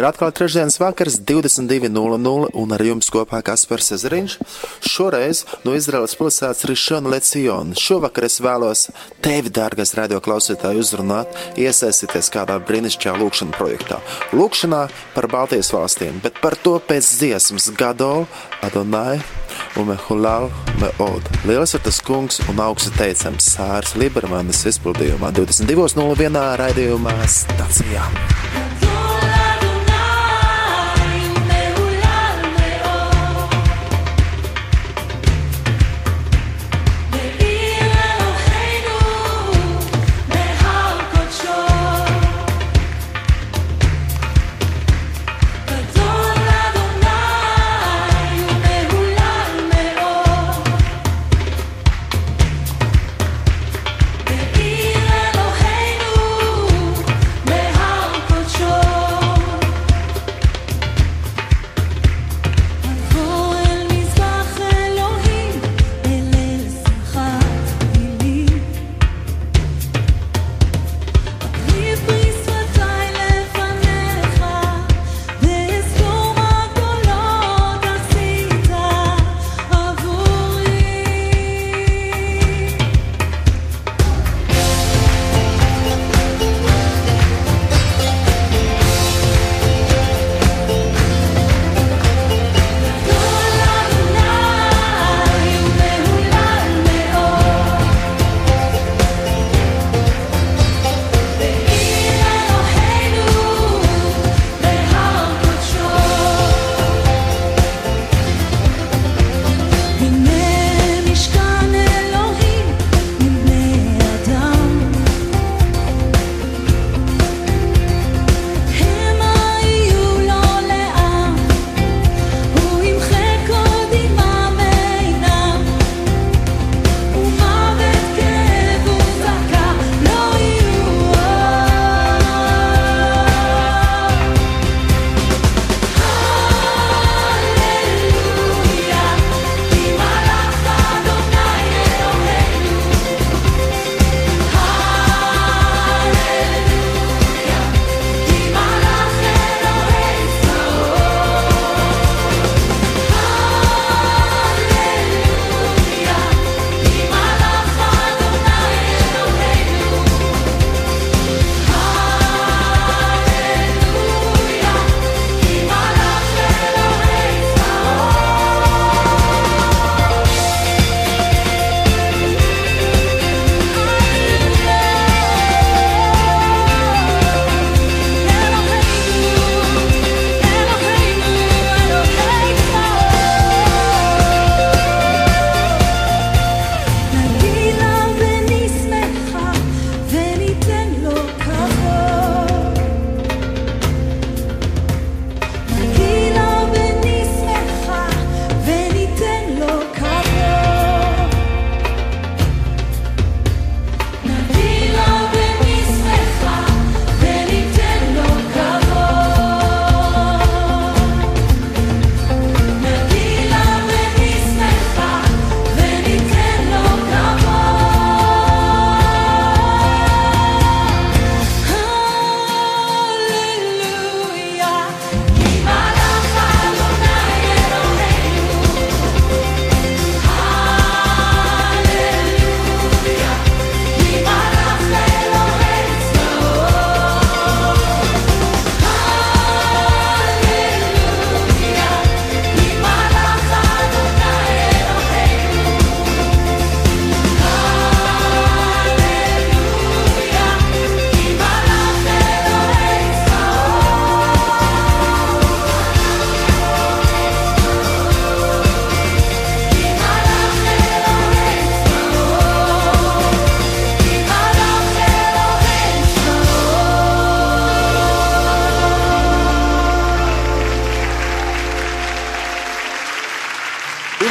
Ir atkal trešdienas vakars, 22.00, un ar jums kopā Kaspars Ezeriņš. Šoreiz no Izraels pilsētas Rišona Leciona. Šovakar es vēlos tevi, dārgais radio klausītāji, uzrunāt, iesaistīties kādā brīnišķīgā lūkšanā projektā. Lūkšanā par Baltijas valstīm, bet par to pēc dziesmas Gado, Adonai un Mehulal Meod. Liels ir tas kungs un augsts teicams Sārs Libermanis izpildījumā 22.01. raidījumā stacijā.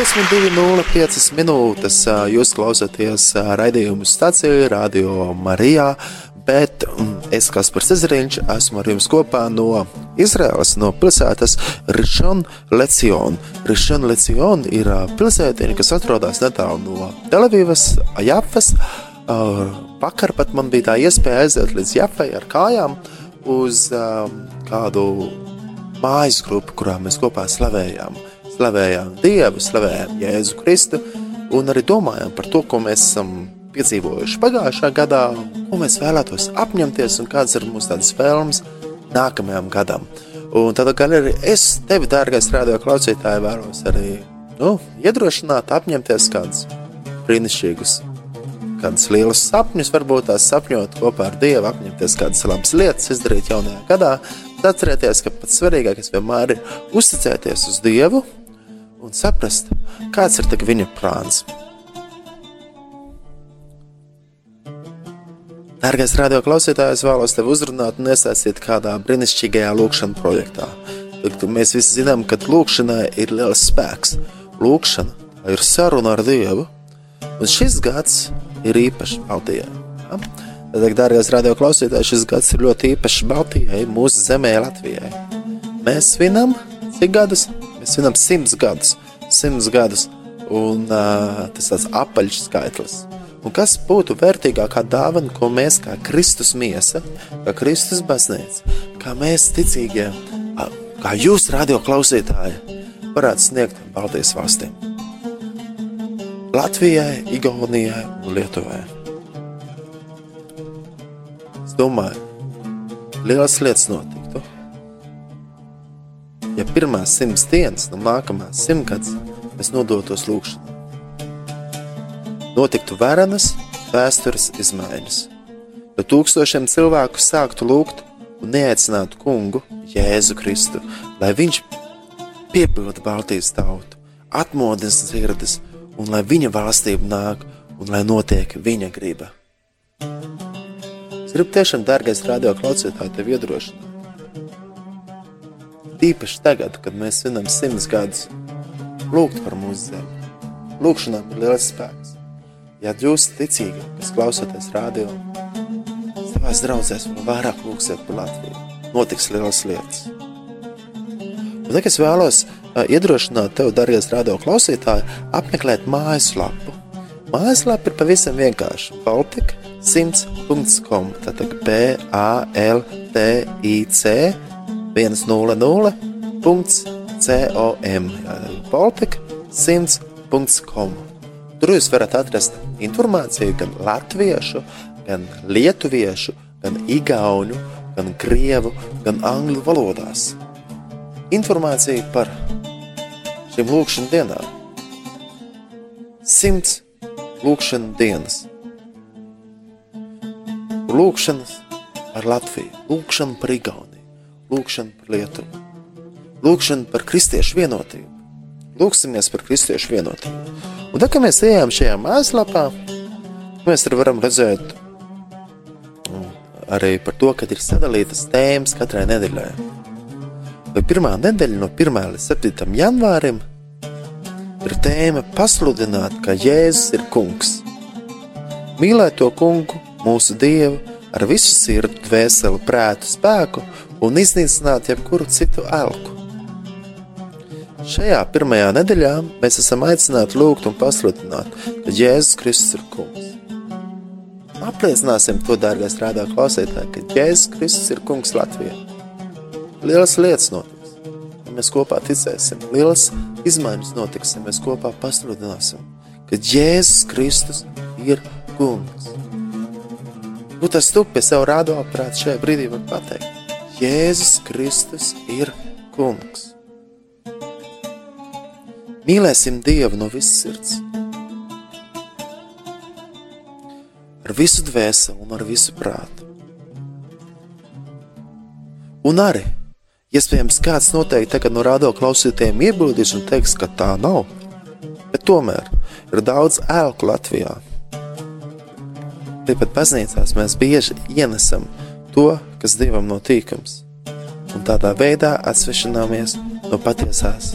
Esmu 2,05 minūtes. Jūs klausāties raidījumu stācijā, Radio Marijā. Bet es, Kaspars Ezeriņš, esmu ar jums kopā no Izraels, no pilsētas Rishon Lecion. Rishon Lecion ir pilsētiņa, kas atrodas netālu no Televīvas, Japfas. Vakar pat man bija tā iespēja aiziet līdz Japfai ar kājām uz kādu mājas grupa, kurā mēs kopā slavējām. Slavējām Dievu, slavējām Jēzu Kristu un arī domājām par to, ko mēs esam piedzīvojuši pagājušā gadā, ko mēs vēlētos apņemties un kādas ir mūsu tādas vēlmes nākamajam gadam. Un tad arī es tevi, dārgais radio klausītāji, vēlos arī nu, iedrošināt, apņemties kādus brīnišķīgus kādus lielus sapņus, varbūt tās sapņot kopā ar Dievu, apņemties kādas labas lietas, izdarīt jaunajā gadā. Tad atcerieties, ka pats svarīgākais vienmēr ir uzticēties uz Dievu un saprast, kāds ir viņa plāns. Dārgais radio klausītājs, vēlos tevi uzrunāt un iesaistīt kādā brīnišķīgajā lūkšanā projektā. Mēs visi zinām, ka lūkšanai ir liels spēks. Lūkšana ir saruna ar Dievu, un šis gads ir īpašs Baltijai. Ja? Tad, dārgais radio klausītāji, šis gads ir ļoti īpašs Baltijai, mūsu zemē, Latvijai. Mēs svinam cik gadus? Svinam simts gadus. Simts gadus. Un uh, tas tāds apaļš skaitlis. Un kas būtu vērtīgākā dāvana, ko mēs kā Kristus miesa, kā Kristus baznīca, kā mēs ticīgie, kā jūs radio klausītāji, varētu sniegt Baltijas valstīm? Latvijai, Igaunijai un Lietuvai. Es domāju, lielas lietas notiktu. Ja pirmās simts dienas no nākamās simtgadus mēs nodotos lūkšanai, notiktu varenas vēstures izmaiņas, jo tūkstošiem cilvēku sāktu lūgt un neaicinātu kungu Jēzu Kristu, lai viņš piepilda Baltijas tautu, atmodina sirdis un lai viņa valstība nāk, un lai notiek viņa griba. Es gribu tiešām, dārgais radio klausītāji, tevi iedrošināt. Tīpaši tagad, kad mēs svinam simts gadus, lūgt par mūsu zemi. Lūkšanām ir liels spēks. Ja jūs ticīgi, kas klausoties radio, savās draudzēs vēl vairāk lūksiet par Latviju, notiks lielas lietas. Un es vēlos iedrošināt tevi, darbie radio klausītāji, apmeklēt mājaslapu. Mājaslapa ir pavisam vienkārša. Baltika 100.com. Tātad B, A, L, T, I, C 100.com. Baltika 100.com. Tur jūs varat atrast informāciju gan latviešu, gan lietuviešu, gan igauņu, gan krievu, gan angļu valodās. Informācija par šīm lūkšanām dienām. Simts lūkšanas dienas. Lūkšanas par Latviju, lūkšana par Igauniju, lūkšana par Lietuvu, lūkšana par kristiešu vienotību. Lūksimies par kristiešu vienotību. Un tad, kad mēs ejam šajā mājaslapā, mēs arī varam redzēt mm, arī par to, ka ir sadalītas tēmas katrai nedēļai. Vai pirmā nedēļa no 1. līdz 7. janvārim ir tēma pasludināt, ka Jēzus ir kungs. Mīlēt to kungu, mūsu dievu, ar visu sirdi, dvēseli, prātu, spēku un iznīcināt jebkuru citu elku. Šajā pirmajā nedēļā mēs esam aicināti lūgt un pasludināt, ka Jēzus Kristus ir kungs. Apliecināsim to, dārgais rādā klausītāji, ka Jēzus Kristus ir kungs Latvijā. Lielas lietas notiks, ja mēs kopā ticēsim. Lielas izmaiņas notiks, ja mēs kopā pasludināsim, ka Jēzus Kristus ir kungs. Nu, tas tu pie sev rādāprāt šajā brīdī var pateikt. Jēzus Kristus ir kungs. Mīlēsim Dievu no visas sirds. Ar visu dvēseli un ar visu prātu. Un arī Iespējams, kāds noteikti tagad no rādo klausītājiem iebildīs un teiks, ka tā nav. Bet tomēr ir daudz ēku Latvijā. Tāpat baznīcās mēs bieži ienesam to, kas Dievam no tīkams, un tādā veidā atsvešināmies no patiesās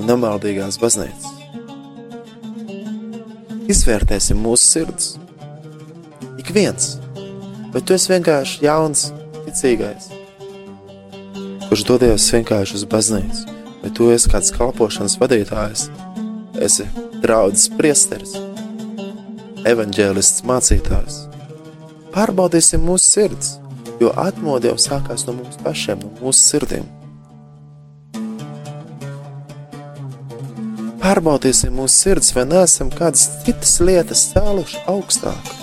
un nemaldīgās baznīcas. Izvērtēsim mūsu sirdis. Ik viens, vai tu esi vienkārši jauns, ticīgais, kurš dodies vienkārši uz baznīcu, vai tu esi kāds kalpošanas vadītājs, esi draudzes priesteris, evaņģēlists mācītājs. Pārbaudīsim mūsu sirds jo atmodu jau sākās no mums pašiem, no mūsu sirdīm. Pārbaudīsim mūsu sirds, vai neesam kādas citas lietas cēluši augstāk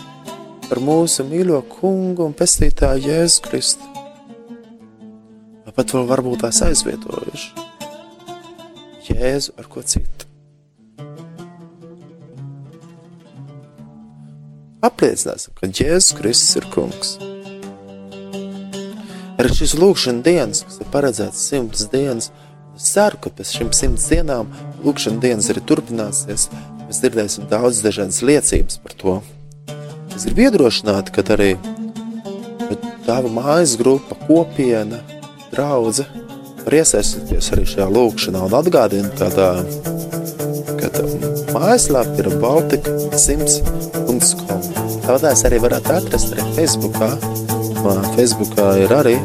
par mūsu mīļo kungu un pestītāju Jēzu Kristu. Vai pat vēl varbūt tās aizvietojuši Jēzu ar ko citu. Apliecināsim, ka Jēzus Kristus ir kungs. Arī šis lūkšanas dienas, kas ir paredzēts simtas dienas, es ceru, ka pēc šīm simts dienām lūkšanas dienas arī turpināsies. Mēs dzirdēsim daudz dažādas liecības par to. Es gribu iedrošināt, ka arī tava mājas grupa, kopiena, draudze var iesaistīties arī šajā lūkšanā un atgādina, ka, ka mājaslāpa ir Baltika 100.com. Tādās arī varat atrast arī Facebookā, Facebookā ir arī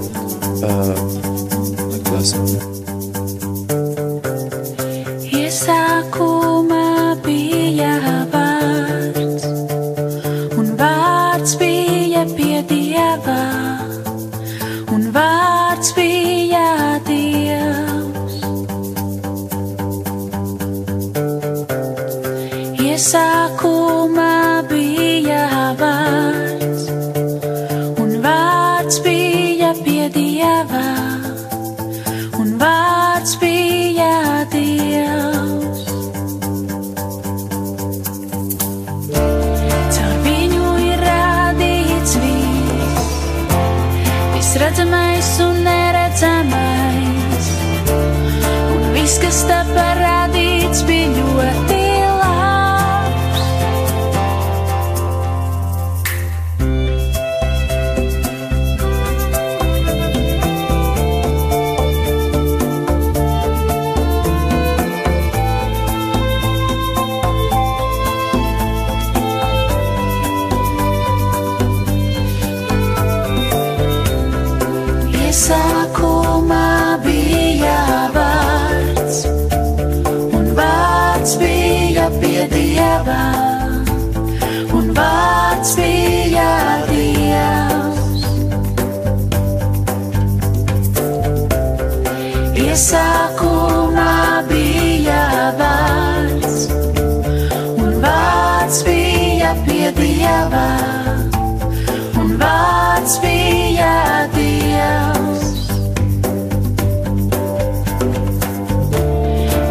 uh, Dieva, un vārds bija Dievs.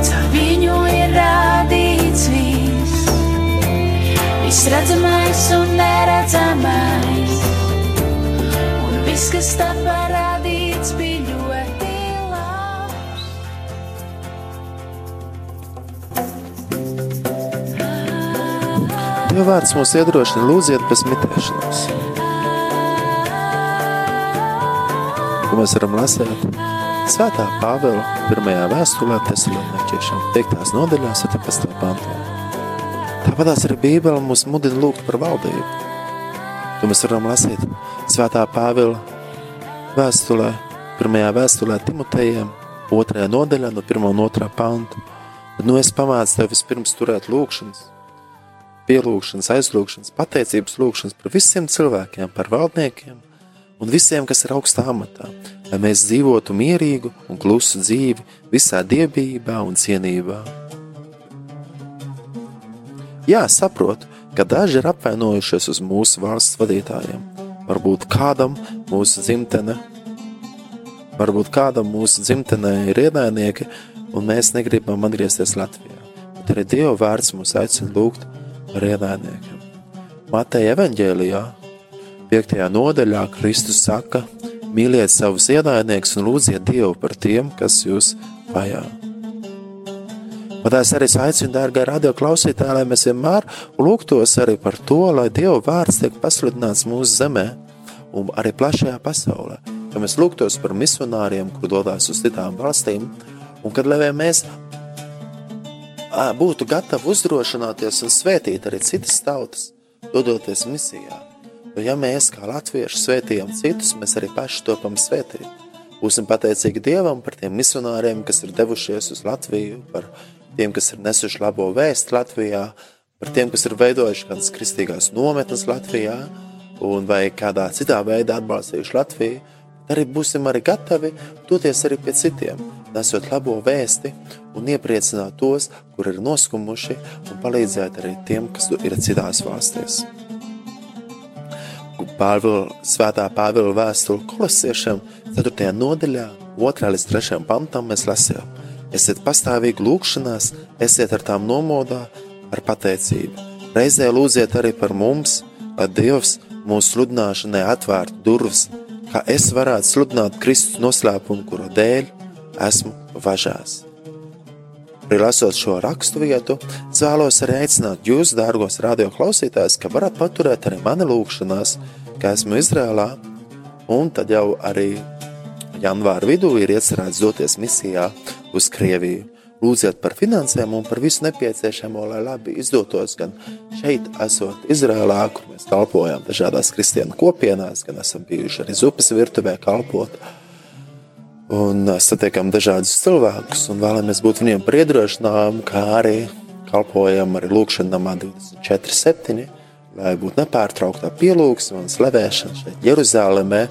Caur viņu ir rādīts viss, viss redzamais un neredzamais, un viss, kas tā Dieva vārds mūs iedrošina lūdziet bez mitēšanās. Ko mēs varam lasīt? Svētā Pāvila pirmajā vēstulē Tesaloniķiešiem 5. nodaļā 17. pantā. Tāpat arī Bībele mūs mudina lūgt par valdību. To mēs varam lasīt Svētā Pāvila vēstulē, pirmajā vēstulē Timotejiem, otrajā nodaļā no 1. un 2. panta. Tad nu es pamācu tev vispirms turēt lūkšanas, pielūgšanas, aizlūgšanas, pateicības lūgšanas par visiem cilvēkiem, par valdniekiem un visiem, kas ir augstā amatā, lai mēs dzīvotu mierīgu un klusu dzīvi visā dievībā un cienībā. Jā, saprotu, ka daži ir apvainojušies uz mūsu valsts vadītājiem. Varbūt kādam mūsu dzimtene, varbūt kādam mūsu dzimtenē ir ienaidnieki, un mēs negribam atgriezties Latvijā. Bet arī Dieva vārds mūs aicina lūgt par ienaidniekiem. Mateja evaņģēlijā, 5. nodaļā, Kristus saka: Mīliet savus ienaidniekus un lūdziet Dievu par tiem, kas jūs vajā. Un es arī aicinu, dārgā radio klausītāji, lai mēs vienmēr lūgtos arī par to, lai Dieva vārds tiek pasludināts mūsu zemē un arī plašajā pasaulē. Ka mēs lūgtos par misionāriem, kur dodas uz citām valstīm, un kad lai mēs būtu gatavi uzdrošināties un svētīt arī citas tautas, dodoties misijā. Jo ja mēs kā latvieši svētījam citus, mēs arī paši topam svētīt. Būsim pateicīgi Dievam par tiem misionāriem, kas ir devušies uz Latviju, par tiem, kas ir nesuši labo vēstu Latvijā, par tiem, kas ir veidojuši kādas kristīgās nometnes Latvijā. un vai kādā citā veidā atbalstījuši Latviju, arī būsim arī gatavi doties arī pie citiem, nesot labo vēsti un iepriecināt tos, kur ir noskumuši, un palīdzēt arī tiem, kas ir citās valstīs. Pāvila, svētā Pāvila vēstule kolosiešiem 4. nodaļā, 2. līdz 3. pantam mēs lasījām. Esiet pastāvīgi lūkšanās, esiet ar tām nomodā, ar pateicību. Reizē lūdziet arī par mums, lai Dievs mūsu sludināšanai atvērtu durvis, kā es varētu sludināt Kristus noslēpumu, kura dēļ esmu važās. Arī lasot šo rakstu vietu, es vēlos arī aicināt jūs, dārgos radioklausītājus, ka varat paturēt arī mani lūgšanās, ka esmu Izrēlā, un tad jau arī janvāra vidū ir iecerēts doties misijā uz Krieviju. Lūdziet par finansēm un par visu nepieciešamo, lai labi izdotos gan šeit, esot Izrēlā, kur mēs kalpojam dažādās kristiānu kopienās, gan esam bijuši arī zupas virtuvē kalpot. Un satiekam dažādus cilvēkus un vēlamies būt viņiem par iedrošinājumu, kā arī kalpojam arī lūkšanā 24.7 lai būtu nepārtrauktā pielūgsme un slavēšana šeit, Jeruzalemē.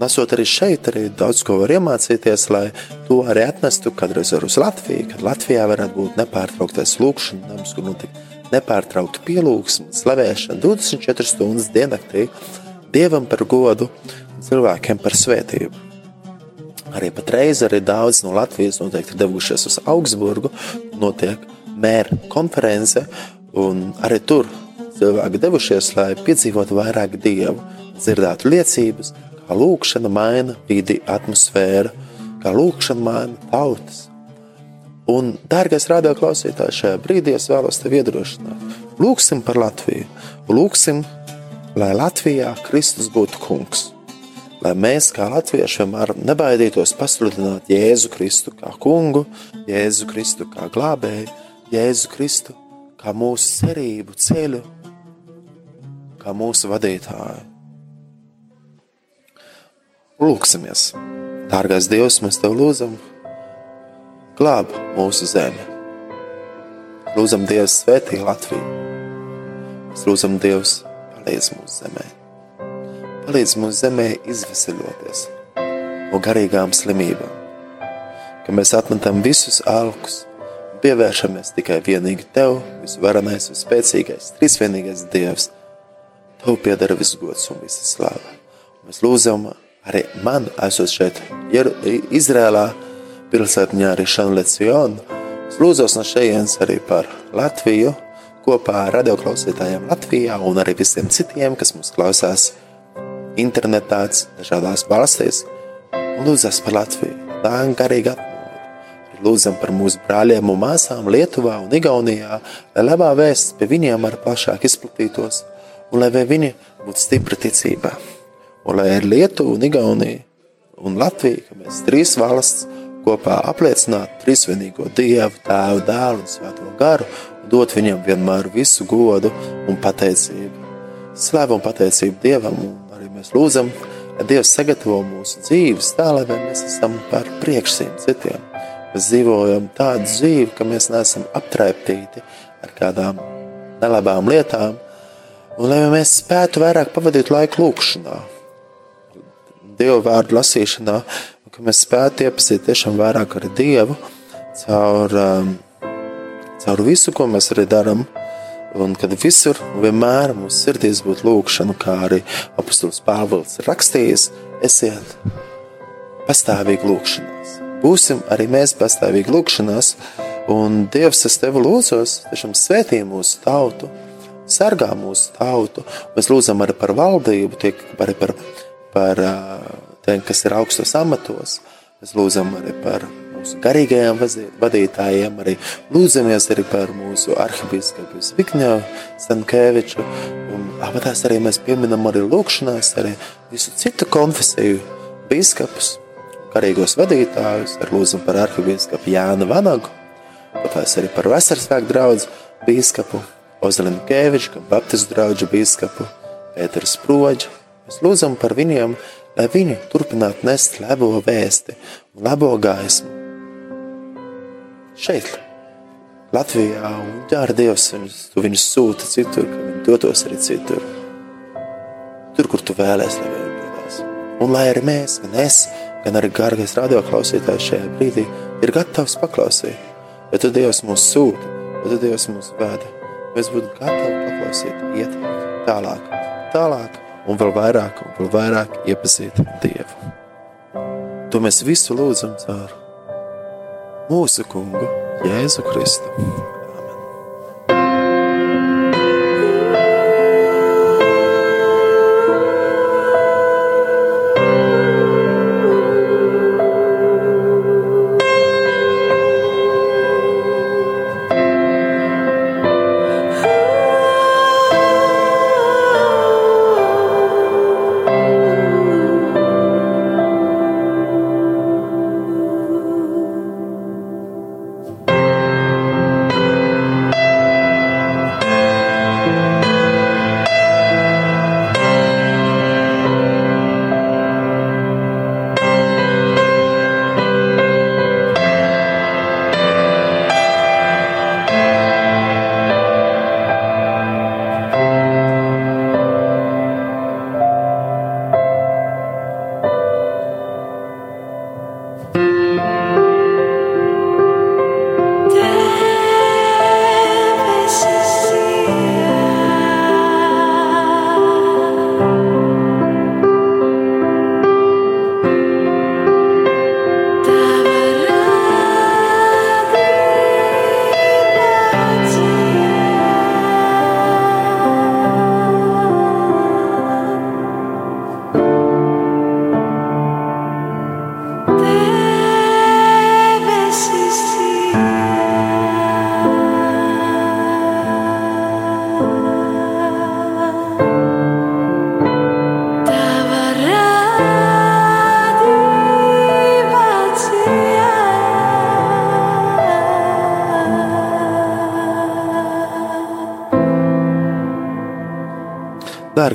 Nesot arī šeit, arī daudz ko var iemācīties, lai to arī atnestu kādreiz uz Latviju, kad Latvijā varētu būt nepārtrauktais lūkšana, nams, kur notiek nepārtraukta pielūgsme, slavēšana 24 stundas diennaktī, Dievam par godu un cilvēkiem par svētību. Arī patreiz arī daudz no Latvijas noteikti ir devušies uz Augsburgu, notiek mēra konference, un arī tur cilvēki devušies, lai piedzīvotu vairāk dievu, dzirdētu liecības, kā lūkšana maina vidi, atmosfēru, kā lūkšana maina tautas. Un, dārgais radioklausītājs, šajā brīdī es vēlos tevi iedrošināt. Lūksim par Latviju, lūksim, lai Latvijā Kristus būtu kungs. Lai mēs, kā latvieši, vienmēr nebaidītos pasludināt Jēzu Kristu kā kungu, Jēzu Kristu kā glābēju, Jēzu Kristu kā mūsu cerību ceļu kā mūsu vadītāju. Lūksimies! Dārgais Dievs, mēs Tev lūdzam, glāb mūsu zemi. Lūdzam, Dievs, svētī Latviju. Mēs lūdzam, Dievs, palīdz mūsu zemē. Palīdz mūsu zemē izveseļoties no garīgām slimībām, ka mēs atmetam visus alkus un pievēršamies tikai vienīgi Tev, visvarenais, visspēcīgais, trīsvienīgais Dievs – Tev pieder viss gods un visa slāva. Mēs lūdzam arī man, esot šeit Izrēlā, pilsētņā arī Šanlecionu. Es lūdzos no šejienes arī par Latviju, kopā ar radioklausītājiem Latvijā un arī visiem citiem, kas mums klausās internetā, dažādās valstīs. Lūdzas par Latviju, tā garīgi atmodu. Lūdzam par mūsu brāļiem un māsām Lietuvā un Igaunijā, lai labā vēsts pie viņiem ar plašāk izplatītos un lai viņi būtu stipri ticībā. Un lai ar Lietuvu, un Igauniju un Latviju, ka mēs trīs valsts kopā apliecinātu trīsvienīgo Dievu, Tēvu, Dēlu un Svēto garu, un dot viņam vienmēr visu godu un pateicību. Slēvu un pateicību Dievam, un mēs lūdzam, lai Dievs sagatavo mūsu dzīves tā, lai mēs esam par priekšsīm citiem. Mēs dzīvojam tādu dzīvi, ka mēs neesam aptraiptīti ar kādām nelabām lietām, Un lai mēs spētu vairāk pavadīt laiku lūkšanā, Dieva vārdu lasīšanā, un ka mēs spētu iepazīt tiešām vairāk ar Dievu caur, um, caur visu, ko mēs arī darām. Un kad visur vienmēr mūsu sirdīs būtu lūkšana, kā arī apustulis Pāvils rakstījis, esiet pastāvīgi lūkšanās. Būsim arī mēs pastāvīgi lūkšanās, un Dievs, es tevi lūdzos, tiešām svētī mūsu tautu, sargā mūsu tautu. Mēs lūdzam arī par valdību, tiek arī par, par tiem, kas ir augstos amatos. Mēs lūdzam arī par mūsu garīgajiem vadītājiem, arī lūdzamies arī par mūsu arhibīskapu Zbigņevu Stankēviču. Un apatās arī mēs pieminam arī lūkšanās arī visu citu konfesiju bīskapus, garīgos vadītājus, arī lūdzam par arhibīskapu Jānu Vanagu, apatās arī par Vesarsvēku draudzu bīskapu Ozlinu Kēviču, Baptistu draugu bīskapu Pēteru Sproģu. Mēs lūdzam par viņiem, lai viņi turpinātu nest labo vēsti un labo gaismu. Šeit, Latvijā, un ģēra Dievs viņus, tu viņus sūta citur, ka viņi dotos arī citur. tur, kur tu vēlēsies, lai viņi piedalās. Un lai arī mēs, gan es, gan arī garīgais radioklausītājs šajā brīdī ir gatavs paklausīt, jo tu Dievs mūs sūta, jo tu Dievs mūs veda. Mēs būtu gatavi paklausīt, iet tālāk, tālāk un vēl vairāk, un vēl vairāk iepazīt Dievu. To mēs visu lūdzam caur mūsu kungu Jēzu Kristu.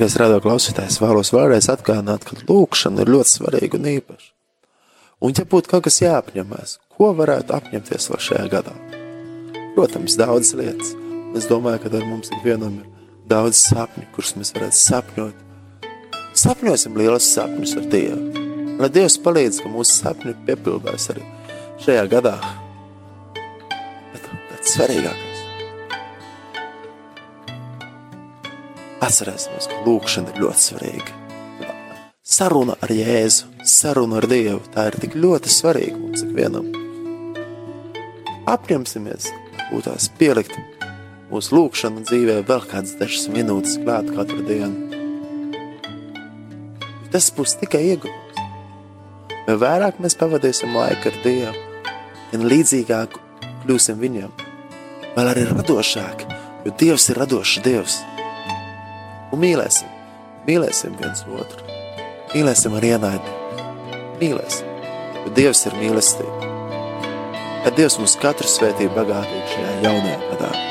Dārgais radio klausītājs, vēlos vēlreiz atgādināt, ka lūkšana ir ļoti svarīga un īpaša. Un, ja būtu kaut kas jāapņemās, ko varētu apņemties vēl šajā gadā? Protams, daudzas lietas. Es domāju, ka ar mums ikvienam ir daudz sapņu, kurus mēs varētu sapņot. Sapņosim lielus sapņus ar Dievu. Lai Dievs palīdz, ka mūsu sapņi piepildās arī šajā gadā. Bet pats svarīgākais Atcerēsimies, ka lūkšana ir ļoti svarīga. Saruna ar Jēzu, saruna ar Dievu, tā ir tik ļoti svarīga mums ikvienam. Apņemsimies, būtās pielikt mūsu lūkšanu dzīvē vēl kādas dažas minūtes klāt katru dienu. Tas būs tikai ieguvums. Jo vairāk mēs pavadīsim laiku ar Dievu, un līdzīgāk kļūsim Viņam, vēl arī radošāk, jo Dievs ir radošs Dievs un mīlēsim. Mīlēsim viens otru. Mīlēsim ar ienaidnieku. Mīlēsim, jo Dievs ir mīlestība. Lai Dievs mums katru svētību bagātīgi šajā jaunajā gadā.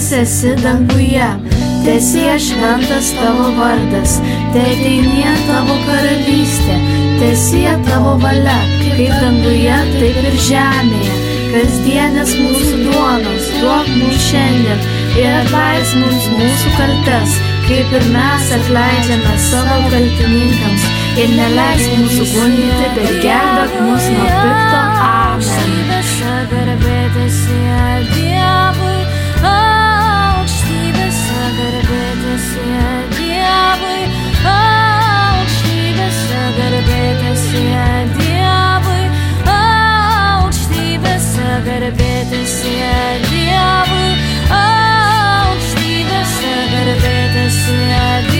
Kuris esi danguje. Tiesie šventas tavo vardas, teitinė tavo karalystė, tiesie tavo valia, kaip danguje, taip ir žemėje. Kasdienės mūsų duonos, duok mums šiandien ir atleis mums mūsų kaltes, kaip ir mes atleidžiame savo kaltininkams ir neleis mūsų gundyti, bet gelbėk mus nuo pikto. Amen. Sagara beta se adiabo Oh, estiva Sagara se adiabo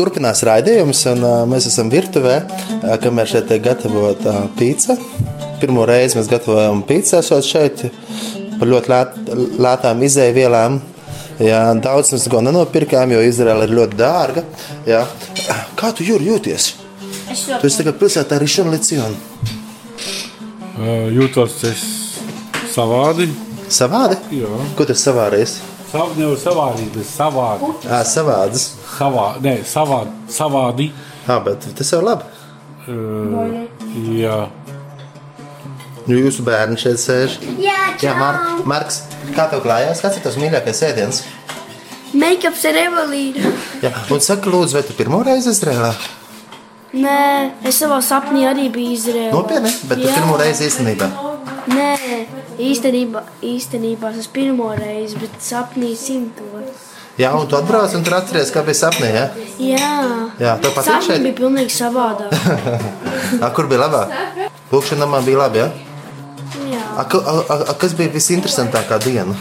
Turpinās raidījums, un mēs esam virtuvē, kamēr šeit tiek gatavota pīca. Pirmo reizi mēs gatavojam pīci, esot šeit par ļoti lēt, lētām izēvielām. Jā, daudz mēs neko nenopirkām, jo Izraela ir ļoti dārga. Jā. Kā tu jūri jūties? Es Tu esi tagad pilsētā arī šodien. Uh, Jūtos es savādi. Savādi? Jā, Ko tu esi savārījis? Sav, nevar savādīt, bet savādi. Ā, savādas. Savā, ne, savādi. savādi. Ā, bet tas jau labi. Uh, jā, Nu, jūsu bērni šeit sēž. Jā, Jā, Mar Marks, kā tev klājās? Kāds ir tavs mīļākais ēdiens? Make-ups ar Evelīnu. Jā, un saka, lūdzu, vai tu pirmo reizi Izrēlā? Nē, es savā sapnī arī biju Izrēlā. Nopietni, bet tu Jā. pirmo reizi īstenībā. Nē, īstenībā, īstenībā tas pirmo reizi, bet sapnī simto. Jā, un tu atbrauc un tur atceries, kā bija sapnī. Ja? Jā, Jā, tev patīk sapnī šeit? bija pilnīgi savādāk. A, kur bija labāk? Lūkšanā man bija labi. Ja? Jā. A, a, a, a, kas bija visinteresantākā diena?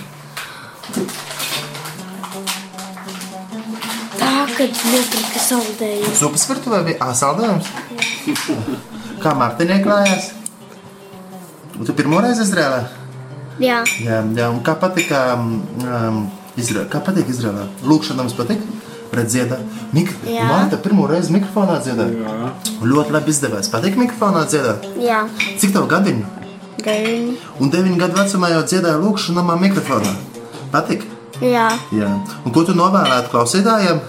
Tā, kad nopirka saldējumu. Zupas virtuvē bija A, saldējums. Kā Mārtiņai klājās? Un Tu pirmo reizi Izrēlā? Jā, Jā, jā, un kā patika um, Izrēlā? Kā patīk Izrēlā? Lūkšanā mums patīk? Redz, dziedā. Mik Jā. Marta pirmo reizi mikrofonā dziedāja. Ļoti labi izdevās. Patīk mikrofonā dziedāt. jā. Cik tev gadiņu? Deviņi. Un 9 gadu vecumā jau dziedāja lūkšanā mikrofonā. Patīk? Jā, Jā. Un ko tu novēlētu klausītājiem?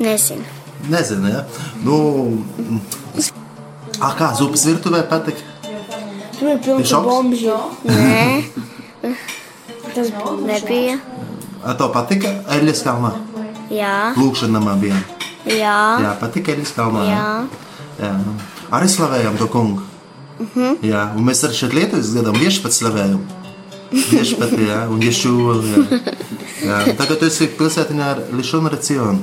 nezinu. Nezinu, ja? Nu, ah, kā zupas virtuvē patīk? Tur ir pilns bombžu. Nē, tas nebija. A, tev patika Eļas kalnā? Jā, Lūkšanā bija. jā, Jā, patika Eļas kalnā. jā. jā. Arī slavējam to kungu. Uh -huh. Jā, un mēs arī šeit Lietuvas gadam viešpats slavējam. Viešpats, jā, un Ješua, jā. jā. Tagad tu esi pilsētiņā ar Lišonu Racionu.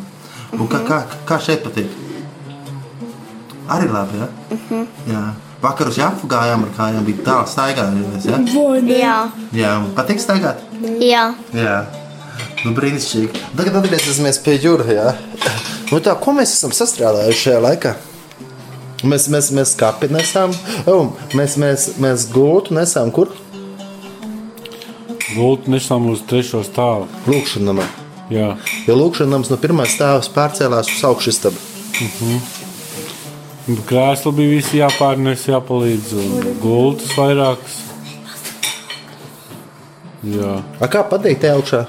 Un kā, kā, kā šeit patīk? Arī labi, jā? Uh -huh. Jā. Vakar uz Jāfu gājām ar kājām, bija tālu staigājumies, jā? Jā, Jā, patīk staigāt? jā. Jā, nu, brīnišķīgi. Tagad atgriezīsimies pie jūras. Jā. Nu, tā, ko mēs esam sastrādājuši šajā laikā? Mēs, mēs, mēs kapi nesām, oh, mēs, mēs, mēs gultu nesām kur? Gultu nesam uz trešo stāvu. Lūkšanamā. Jā, Jo lūkšanams no pirmā stāvs pārcēlās uz augšustabu. Un krēsli bija visi jāpārnes, jāpalīdz. Un gultas vairākas. Jā, A kā patīk te augšā?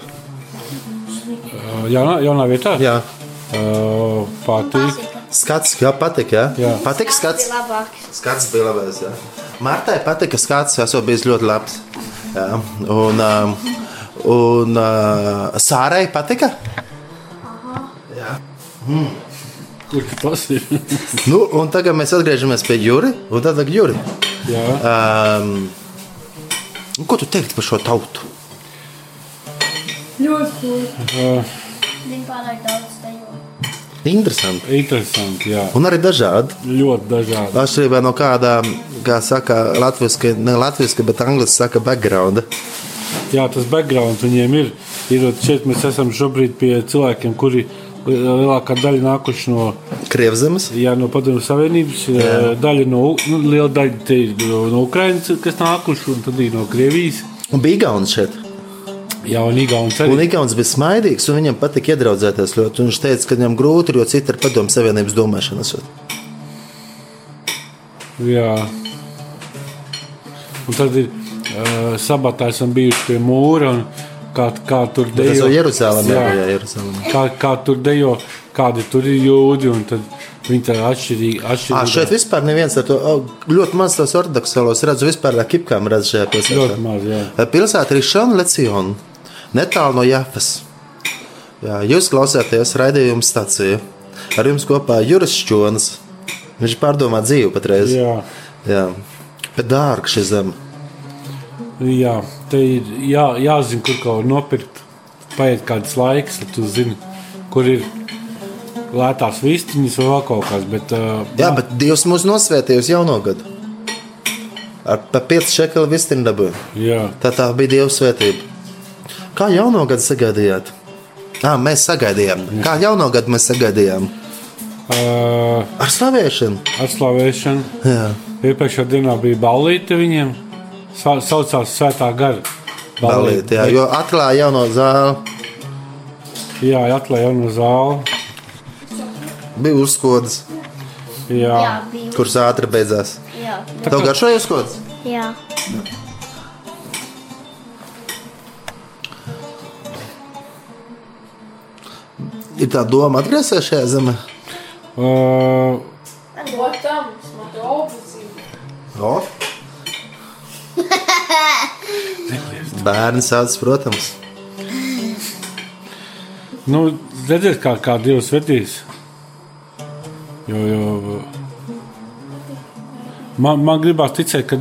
jaunā, jaunā vietā. Jā, Uh, patīk. skats, jā, patīk, jā. Jā. Patīk skats. Labāks. Skats bija labais, jā. Martai patika skats, esot bijis ļoti labs. Jā. Un, um, un uh, Sārai patika? Kur tas ir? Nu, un tagad mēs atgriežamies pie Juri. Un tad Juri. Jā, Um, ko tu teiktu par šo tautu? Daudz dejo. Interesanti. interesanti. Jā, Un arī dažādi. ļoti dažādi. Atšķirībā no kāda, kā saka, latviešu, ne latviešu, bet angļuiski saka, background. Jā, tas background viņiem ir. ir šeit mēs esam šobrīd pie cilvēkiem, kuri lielākā daļa nākuši no, Krievzemes. jā, no Padomju Savienības, jā. daļa no, nu, liela daļa no Ukrainas, kas nākuši, un tad ir no Krievijas. Un bija Gauns šeit. Jā, un Igauns Un arī. Igauns bija smaidīgs, un viņam patika iedraudzēties ļoti. Un Viņš teica, ka viņam grūti ir, jo citi ir padomu savienības domāšana. esot. Jā. Un tad ir uh, sabatā esam bijuši pie mūra, un kā, kā tur Tas dejo. jau Jeruzalemē Jā. bija. Jeruzalemē. Kā, kā tur dejo, kādi tur ir jūdi, un tad viņi tā atšķirīgi. À, atšķirīgi šeit vispār neviens ar to ļoti maz tos ortodoksalos redzu. Vispār ar kipkām redzu šajā pilsētā. Ļoti maz, jā. Pilsēta ir Šona Leciona, netālu no Jafas. Jā, jūs klausāties raidījuma stācijā. Ar jums kopā Juris Čonas. Viņš pārdomā dzīvi patreiz. Jā. Jā. Bet dārga šī zeme. Jā, te ir jā, jāzina, kur kaut ko nopirkt. Paiet kāds laiks, tad tu zini, kur ir lētās vistiņas vai vēl kaut kas. Bet, uh, Jā, bet Dievs mūs nosvētīja uz jauno gadu. Ar pa 5 šekeli vistini dabūju. jā, Tā tā bija Dieva svētība. Kā jauno gadu sagaidījāt? À, mēs sagaidījām. Kā jauno gadu mēs sagaidījām? uh, Ar slavēšanu. atslavēšana. Jā. Iepriekšējā dienā bija balīte viņiem. Sa saucās Svētā gara. Balīt, jā, jo atklāja jauno zāli. jā atklāja no zāle. Bija uzkodas, Jā, Jā, bija. kuras ātri beidzās. Jā, Tev garšoja uzkodas? jā. Ir tā doma atgriezties šajā zemē. uh, Protams, man te obligāti. O. Bērni sauc, protams. nu, redziet, kā, kā Dievs vedīs. Jo, jo, man, man gribās ticēt, ka,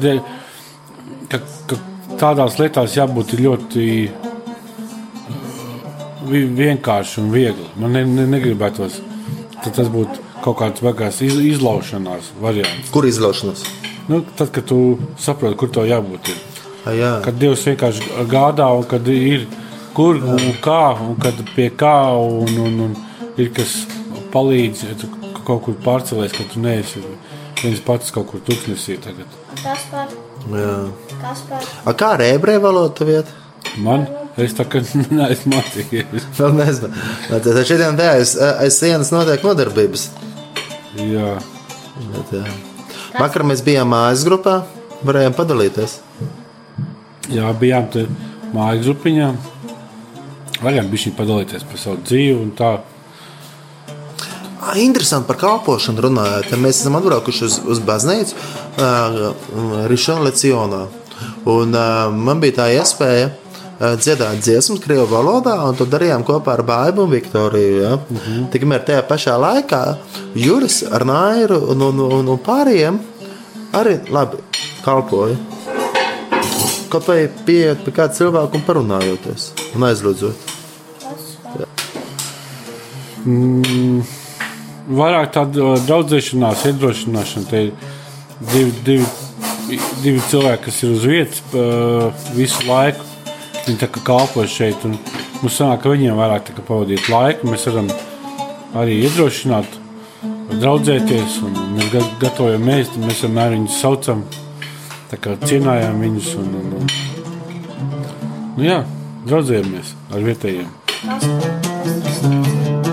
ka, ka tādās lietās jābūt ļoti vi- vienkārši un viegli. Man ne, ne, negribētos, tad tas būtu kaut kāds beigās iz, izlaušanās variants. Kur izlaušanās? Nu, tad, kad tu saproti, kur to jābūt. Ir. A, jā. Kad Dievs vienkārši gādā, un kad ir kur un kā, un kad pie kā, un, un, un ir kas palīdz, ja tu kaut kur pārcēlies, ka tu neesi viens pats kaut kur tuksnesī tagad. Kas par? jā. Kas par? A, kā ar ebreju valodu tev iet? Man, es tā kā neesmu mācījies. Vēl nezinu. Bet tad šodien tā aiz, aiz sienas notiek nodarbības. Jā, Bet, jā. Vakar mēs bijām mājas grupā, varējām padalīties. Jā bijām te mājas grupiņā. Varējām bišķiņ padalīties par savu dzīvi un tā. Interesanti par kalpošanu runājot. Mēs esam atbraukuši uz, uz baznīcu Rišana Lecionā. Un, uh, man bija tā iespēja uh, dziedāt dziesmas Krievijas valodā, un to darījām kopā ar Bābu un Viktoriju. Ja? Uh -huh. Tikmēr tajā pašā laikā Juris ar Nairu un, un, un, un pārējiem arī labi kalpoja. Kaut vai pieiet pie kāda cilvēka un parunājoties un aizlūdzot. Vairāk tāda uh, draudzēšanās, iedrošināšana. Te ir divi, divi, divi cilvēki, kas ir uz vietas uh, visu laiku. Viņi tā kā kalpo šeit. Mums sanāk, ka viņiem vairāk pavadīt laiku. Mēs varam arī iedrošināt draudzēties, mēs ga- gatavojam ēst, un mēs vienmēr viņus saucam, Tā kā cienājām viņus un, un, un nu jā, draudzējamies ar vietējiem. Tas, tas, tas, tas.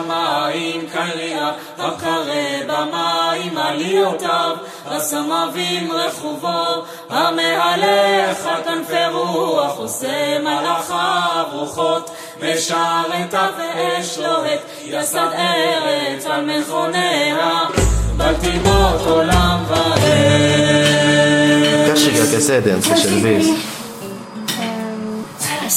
נוטה שמיים כיריעה, הקרב במים עליותיו, הסמבים רכובו, המהלך על כנפי רוח, עושה מלאכיו רוחות, משרתיו ואש לוהט, יסד ארץ על מכוניה, בלטימות עולם ועד. Garšīgākais ēdiens, kas ir bijis. Es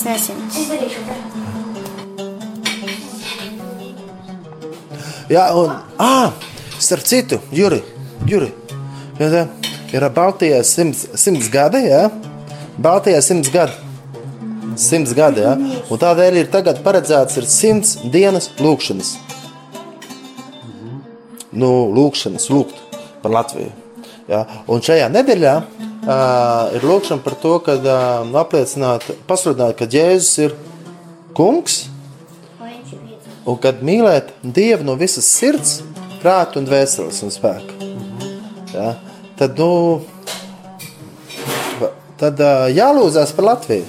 Jā, un, ah, starp citu, Juri, Juri ja, tā, ir Baltijā simts, simts gadi, jā, Baltijā simts gadi. Simts gadi, jā, un tādēļ ir tagad paredzēts ir simts dienas lūkšanas. Nu, lūkšanas, lūgt par Latviju. Jā, un šajā nedēļā uh, ir lūkšana par to, ka uh, apliecināt, pasludināt, ka Jēzus ir kungs, Un kad mīlēt Dievu no visas sirds, prāta un dvēseles un spēka, ja, tad, nu, tad ā, jālūdzas par Latviju.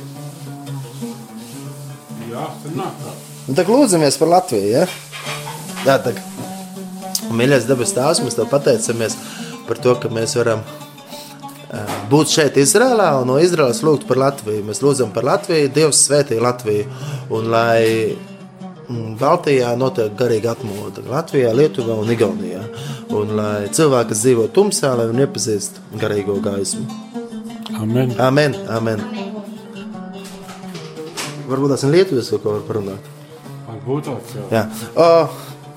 Jā. Nu, tad lūdzamies par Latviju. Ja? Jā, tā mīļais dabas tēvs, mēs tev pateicamies par to, ka mēs varam būt šeit, Izrēlā, un no Izraēlas lūgt par Latviju. Mēs lūdzam par Latviju, Dievs svētī Latviju. Un lai Baltijā notiek garīga atmoda, Latvijā, Lietuvā un Igaunijā. Un lai cilvēki, kas dzīvo tumsā, lai viņi iepazīst garīgo gaismu. Amen. Amen, amen. Varbūt tas ir Lietuvas, ko var parunāt. Varbūt tāds jau. Jā. O,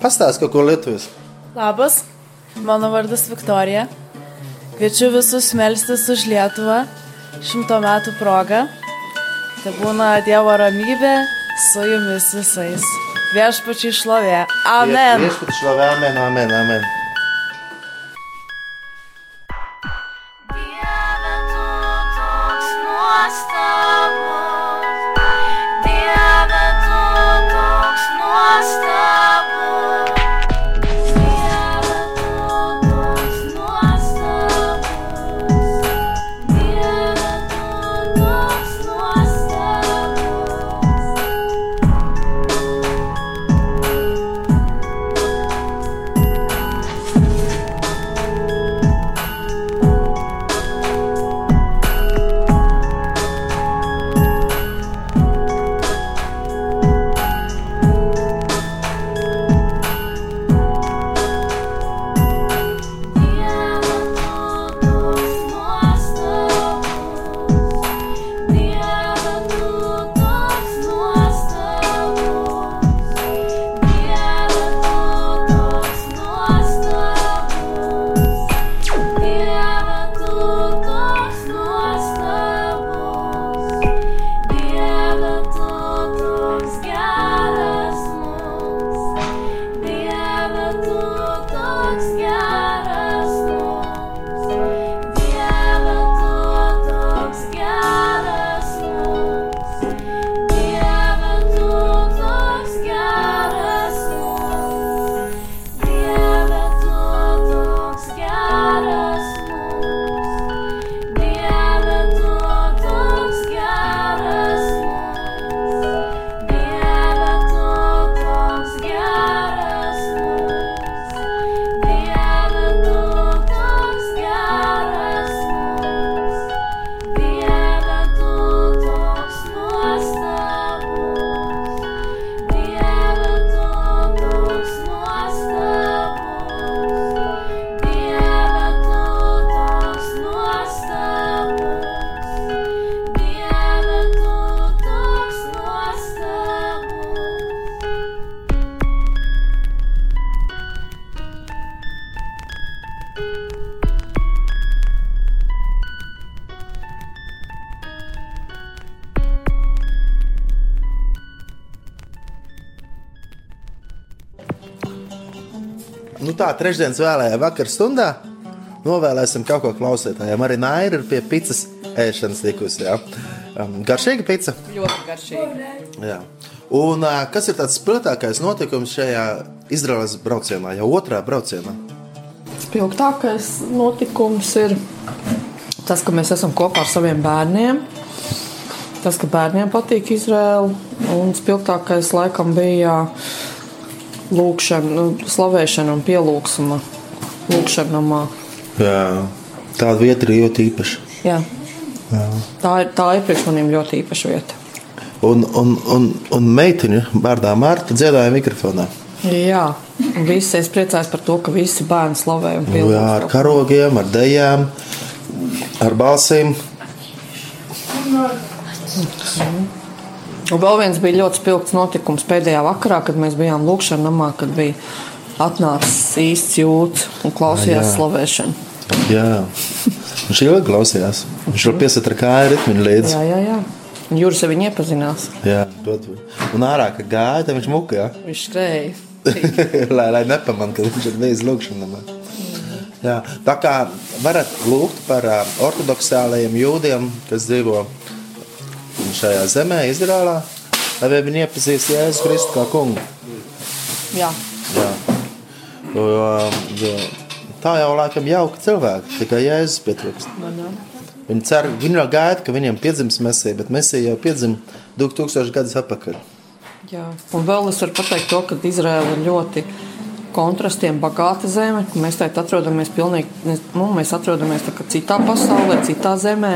pastāst kaut ko Lietuvas. Labas, mano vardas Viktorija. Kviečiu visus melstis už Lietuvą šimto metų progą. Tai būna Dievo ramybė su jumis visais. Viešpačiui šlovė. Amen. Viešpats šlavē, amen, amen, amen. Tā, trešdienas vēlējā vakar stundā novēlēsim kaut ko klausītājiem. Arī Naira ir pie pizzas ēšanas tikusi. Ja? Um, garšīga pizza. Ļoti garšīgi. Jā. Un uh, kas ir tāds spilgtākais notikums šajā Izraels braucienā, jau otrā braucienā? Spilgtākais notikums ir tas, ka mēs esam kopā ar saviem bērniem. Tas, ka bērniem patīk Izraela. Un spilgtākais laikam bija lūkšana, nu, slavēšana un pielūgsma lūkšana namā. Jā. Tāda vieta ir ļoti īpaša. Jā. Tā ir, tā ir priekš maniem ļoti īpaša vieta. Un, un, un, un meitiņa vārdā Marta dziedāja mikrofonā. Jā, un visi es priecājos par to, ka visi bērni slavē un Jā, pielūdz. ar karogiem, ar dejām, ar balsīm. Un vēl viens bija ļoti spilgts notikums pēdējā vakarā, kad mēs bijām lūkšanā namā, kad bija atnācis īsts jūtas un klausījās Jā. slavēšanu. Jā, viņš ilgi klausījās. Viņš vēl piesaka kāju ritmu līdzi. Jā, jā, jā. Jūras ar viņu iepazinās. Jā, ļoti. Un ārā, kad gāja, tad viņš mukā. Viņš skrēja. lai, lai nepamanītu, ka viņš ir bijis lūkšanā. Jā, tā kā varat lūgt par ortodoksālajiem jūdiem, kas dzīvo šajā zemē, Izrēlā, lai viņi iepazīst Jēzu Kristu kā kungu. Jā. Jā. Jo, jo tā jau laikam jauka cilvēki, tikai Jēzus pietrūkst. Viņi cer, viņi jau gaida, ka viņiem piedzims mesija, bet mesija jau piedzima 2000 gadus atpakaļ. Jā. Un vēl es varu pateikt to, ka Izraela ir ļoti kontrastiem bagāta zeme. Mēs tajā atrodamies pilnīgi, nu, mēs atrodamies citā pasaulē, citā zemē.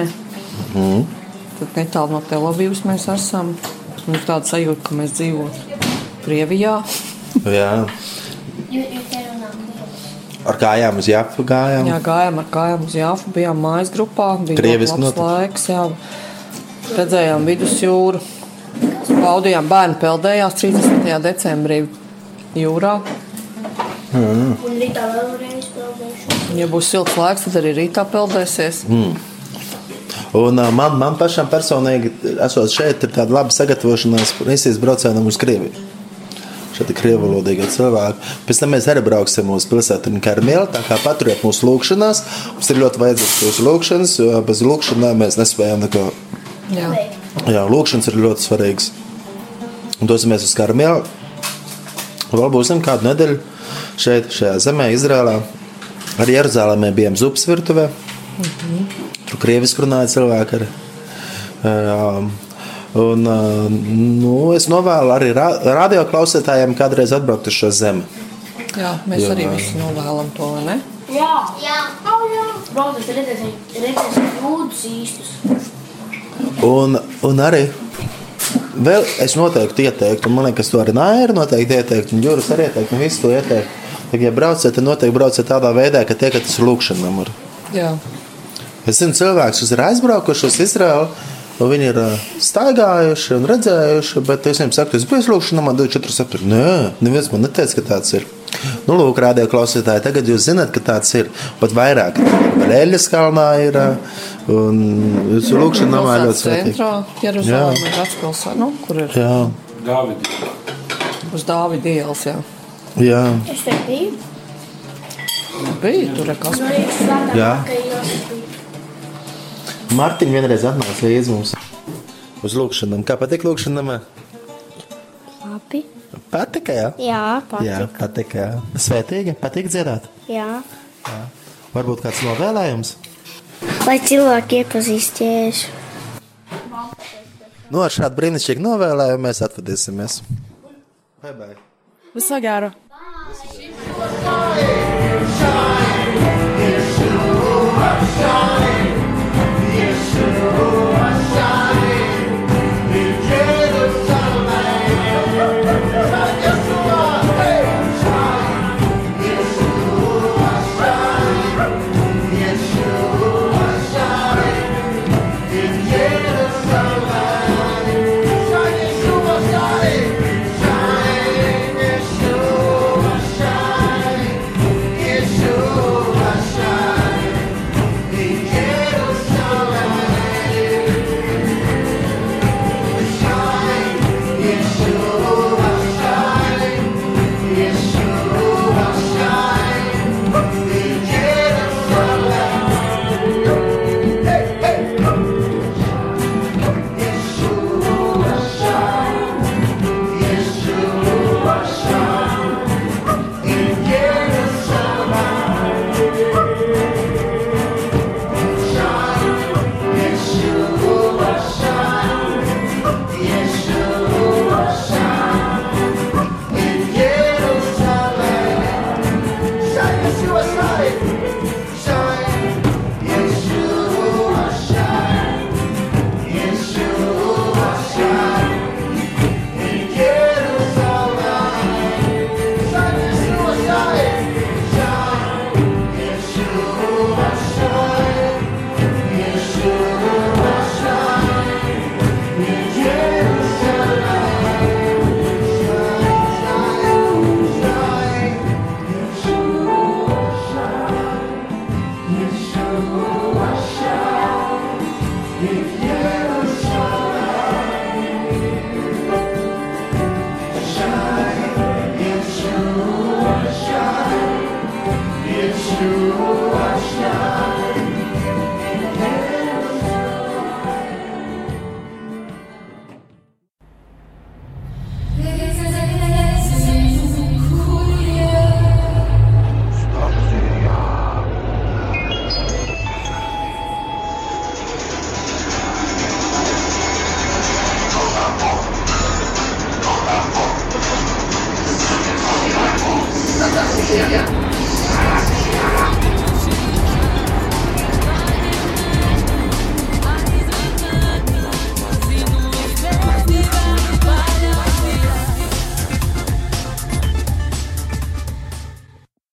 Mm. Tad netālu no Telavīvas mēs esam. Mums ir tāda sajūta, ka mēs dzīvojam Krievijā. Jā, ar kājām uz Jāfu gājām. Jā, gājām ar kājām uz Jāfu, bijām mājas grupā. Bija Krieviski ļoti labs notika. laiks, jā. Redzējām vidusjūru. Baudījām bērnu peldējās 30. decembrī jūrā. Mm. Un rītā vēlreiz peldēšu. Ja būs silts laiks, tad arī rītā peldēsies. Mm. Un man, man pašam personīgi, esot šeit, ir tāda laba sagatavošanās misijas braucienam uz Krieviju. šādi krievalodīgi cilvēki. Pēc tam mēs arī brauksim uz pilsētu karmēlu, tā kā paturiet mūsu lūkšanās. Mums ir ļoti vajadzīgs jūsu lūkšanas, jo bez lūkšanām mēs nespējam neko. Jā. Jā, lūkšanas ir ļoti svarīgas. Un dosimies uz karmēlu. Vēl būsim kādu nedēļu šeit, šajā zemē, Izrēlā. Arī Jeruzalemē bijām zupas virtuvē. Tur krieviski runāja cilvēki. Arī. Um, Un, uh, nu, es novēlu arī ra radio klausītājiem kādreiz atbraukt uz šo zemi. Jā, mēs Jā. arī visi novēlam to, vai ne? Jā, jā. Oh, jā. Braucat, redzēsim, redzēsim jūdus īstus. Un, un arī vēl es noteikti ieteiktu, un man liekas, to arī Nāra noteikti ieteiktu, un Juris arī ieteiktu, un visi to ieteiktu. Ja braucat, tad noteikti brauciet tādā veidā, ka tiekaties ar lūkšanu numuru. Jā. Es zinu, cilvēks, kas ir aizbraukuši uz Izraelu, un viņi ir ā, staigājuši un redzējuši, bet es viņiem saku, es biju lūkšanā, man 24 septembrī. Nē, neviens man neteica, ka tāds ir. Nu, lūk, rādījā klausītāji, tagad jūs zināt, ka tāds ir. Pat vairāk, vēl Eļas kalnā ir, ā, un jūsu lūkšanā namā ir ļoti svētīgi. centrā, Jeruzalemē, vecpilsēta, nu, kur ir Jā, Dāvidi. uz Dāvida ielas, jā. jā, Es te biju. Bija tur, kas No rīta svētā Jā. Mārtiņa vienreiz atnāca līdzi mums uz lūkšanām. Kā patīk lūkšanām? Labi. Patika, jā? Jā, Jā, patīk. patika. jā. Svētīgi, patīk dziedāt. Jā. Varbūt kāds novēlējums. Lai cilvēki iepazīst jēzu. Nu, ar šādu brīnišķīgu novēlējumu mēs atvadīsimies. Bye, bye. Visu gēru! Yeah.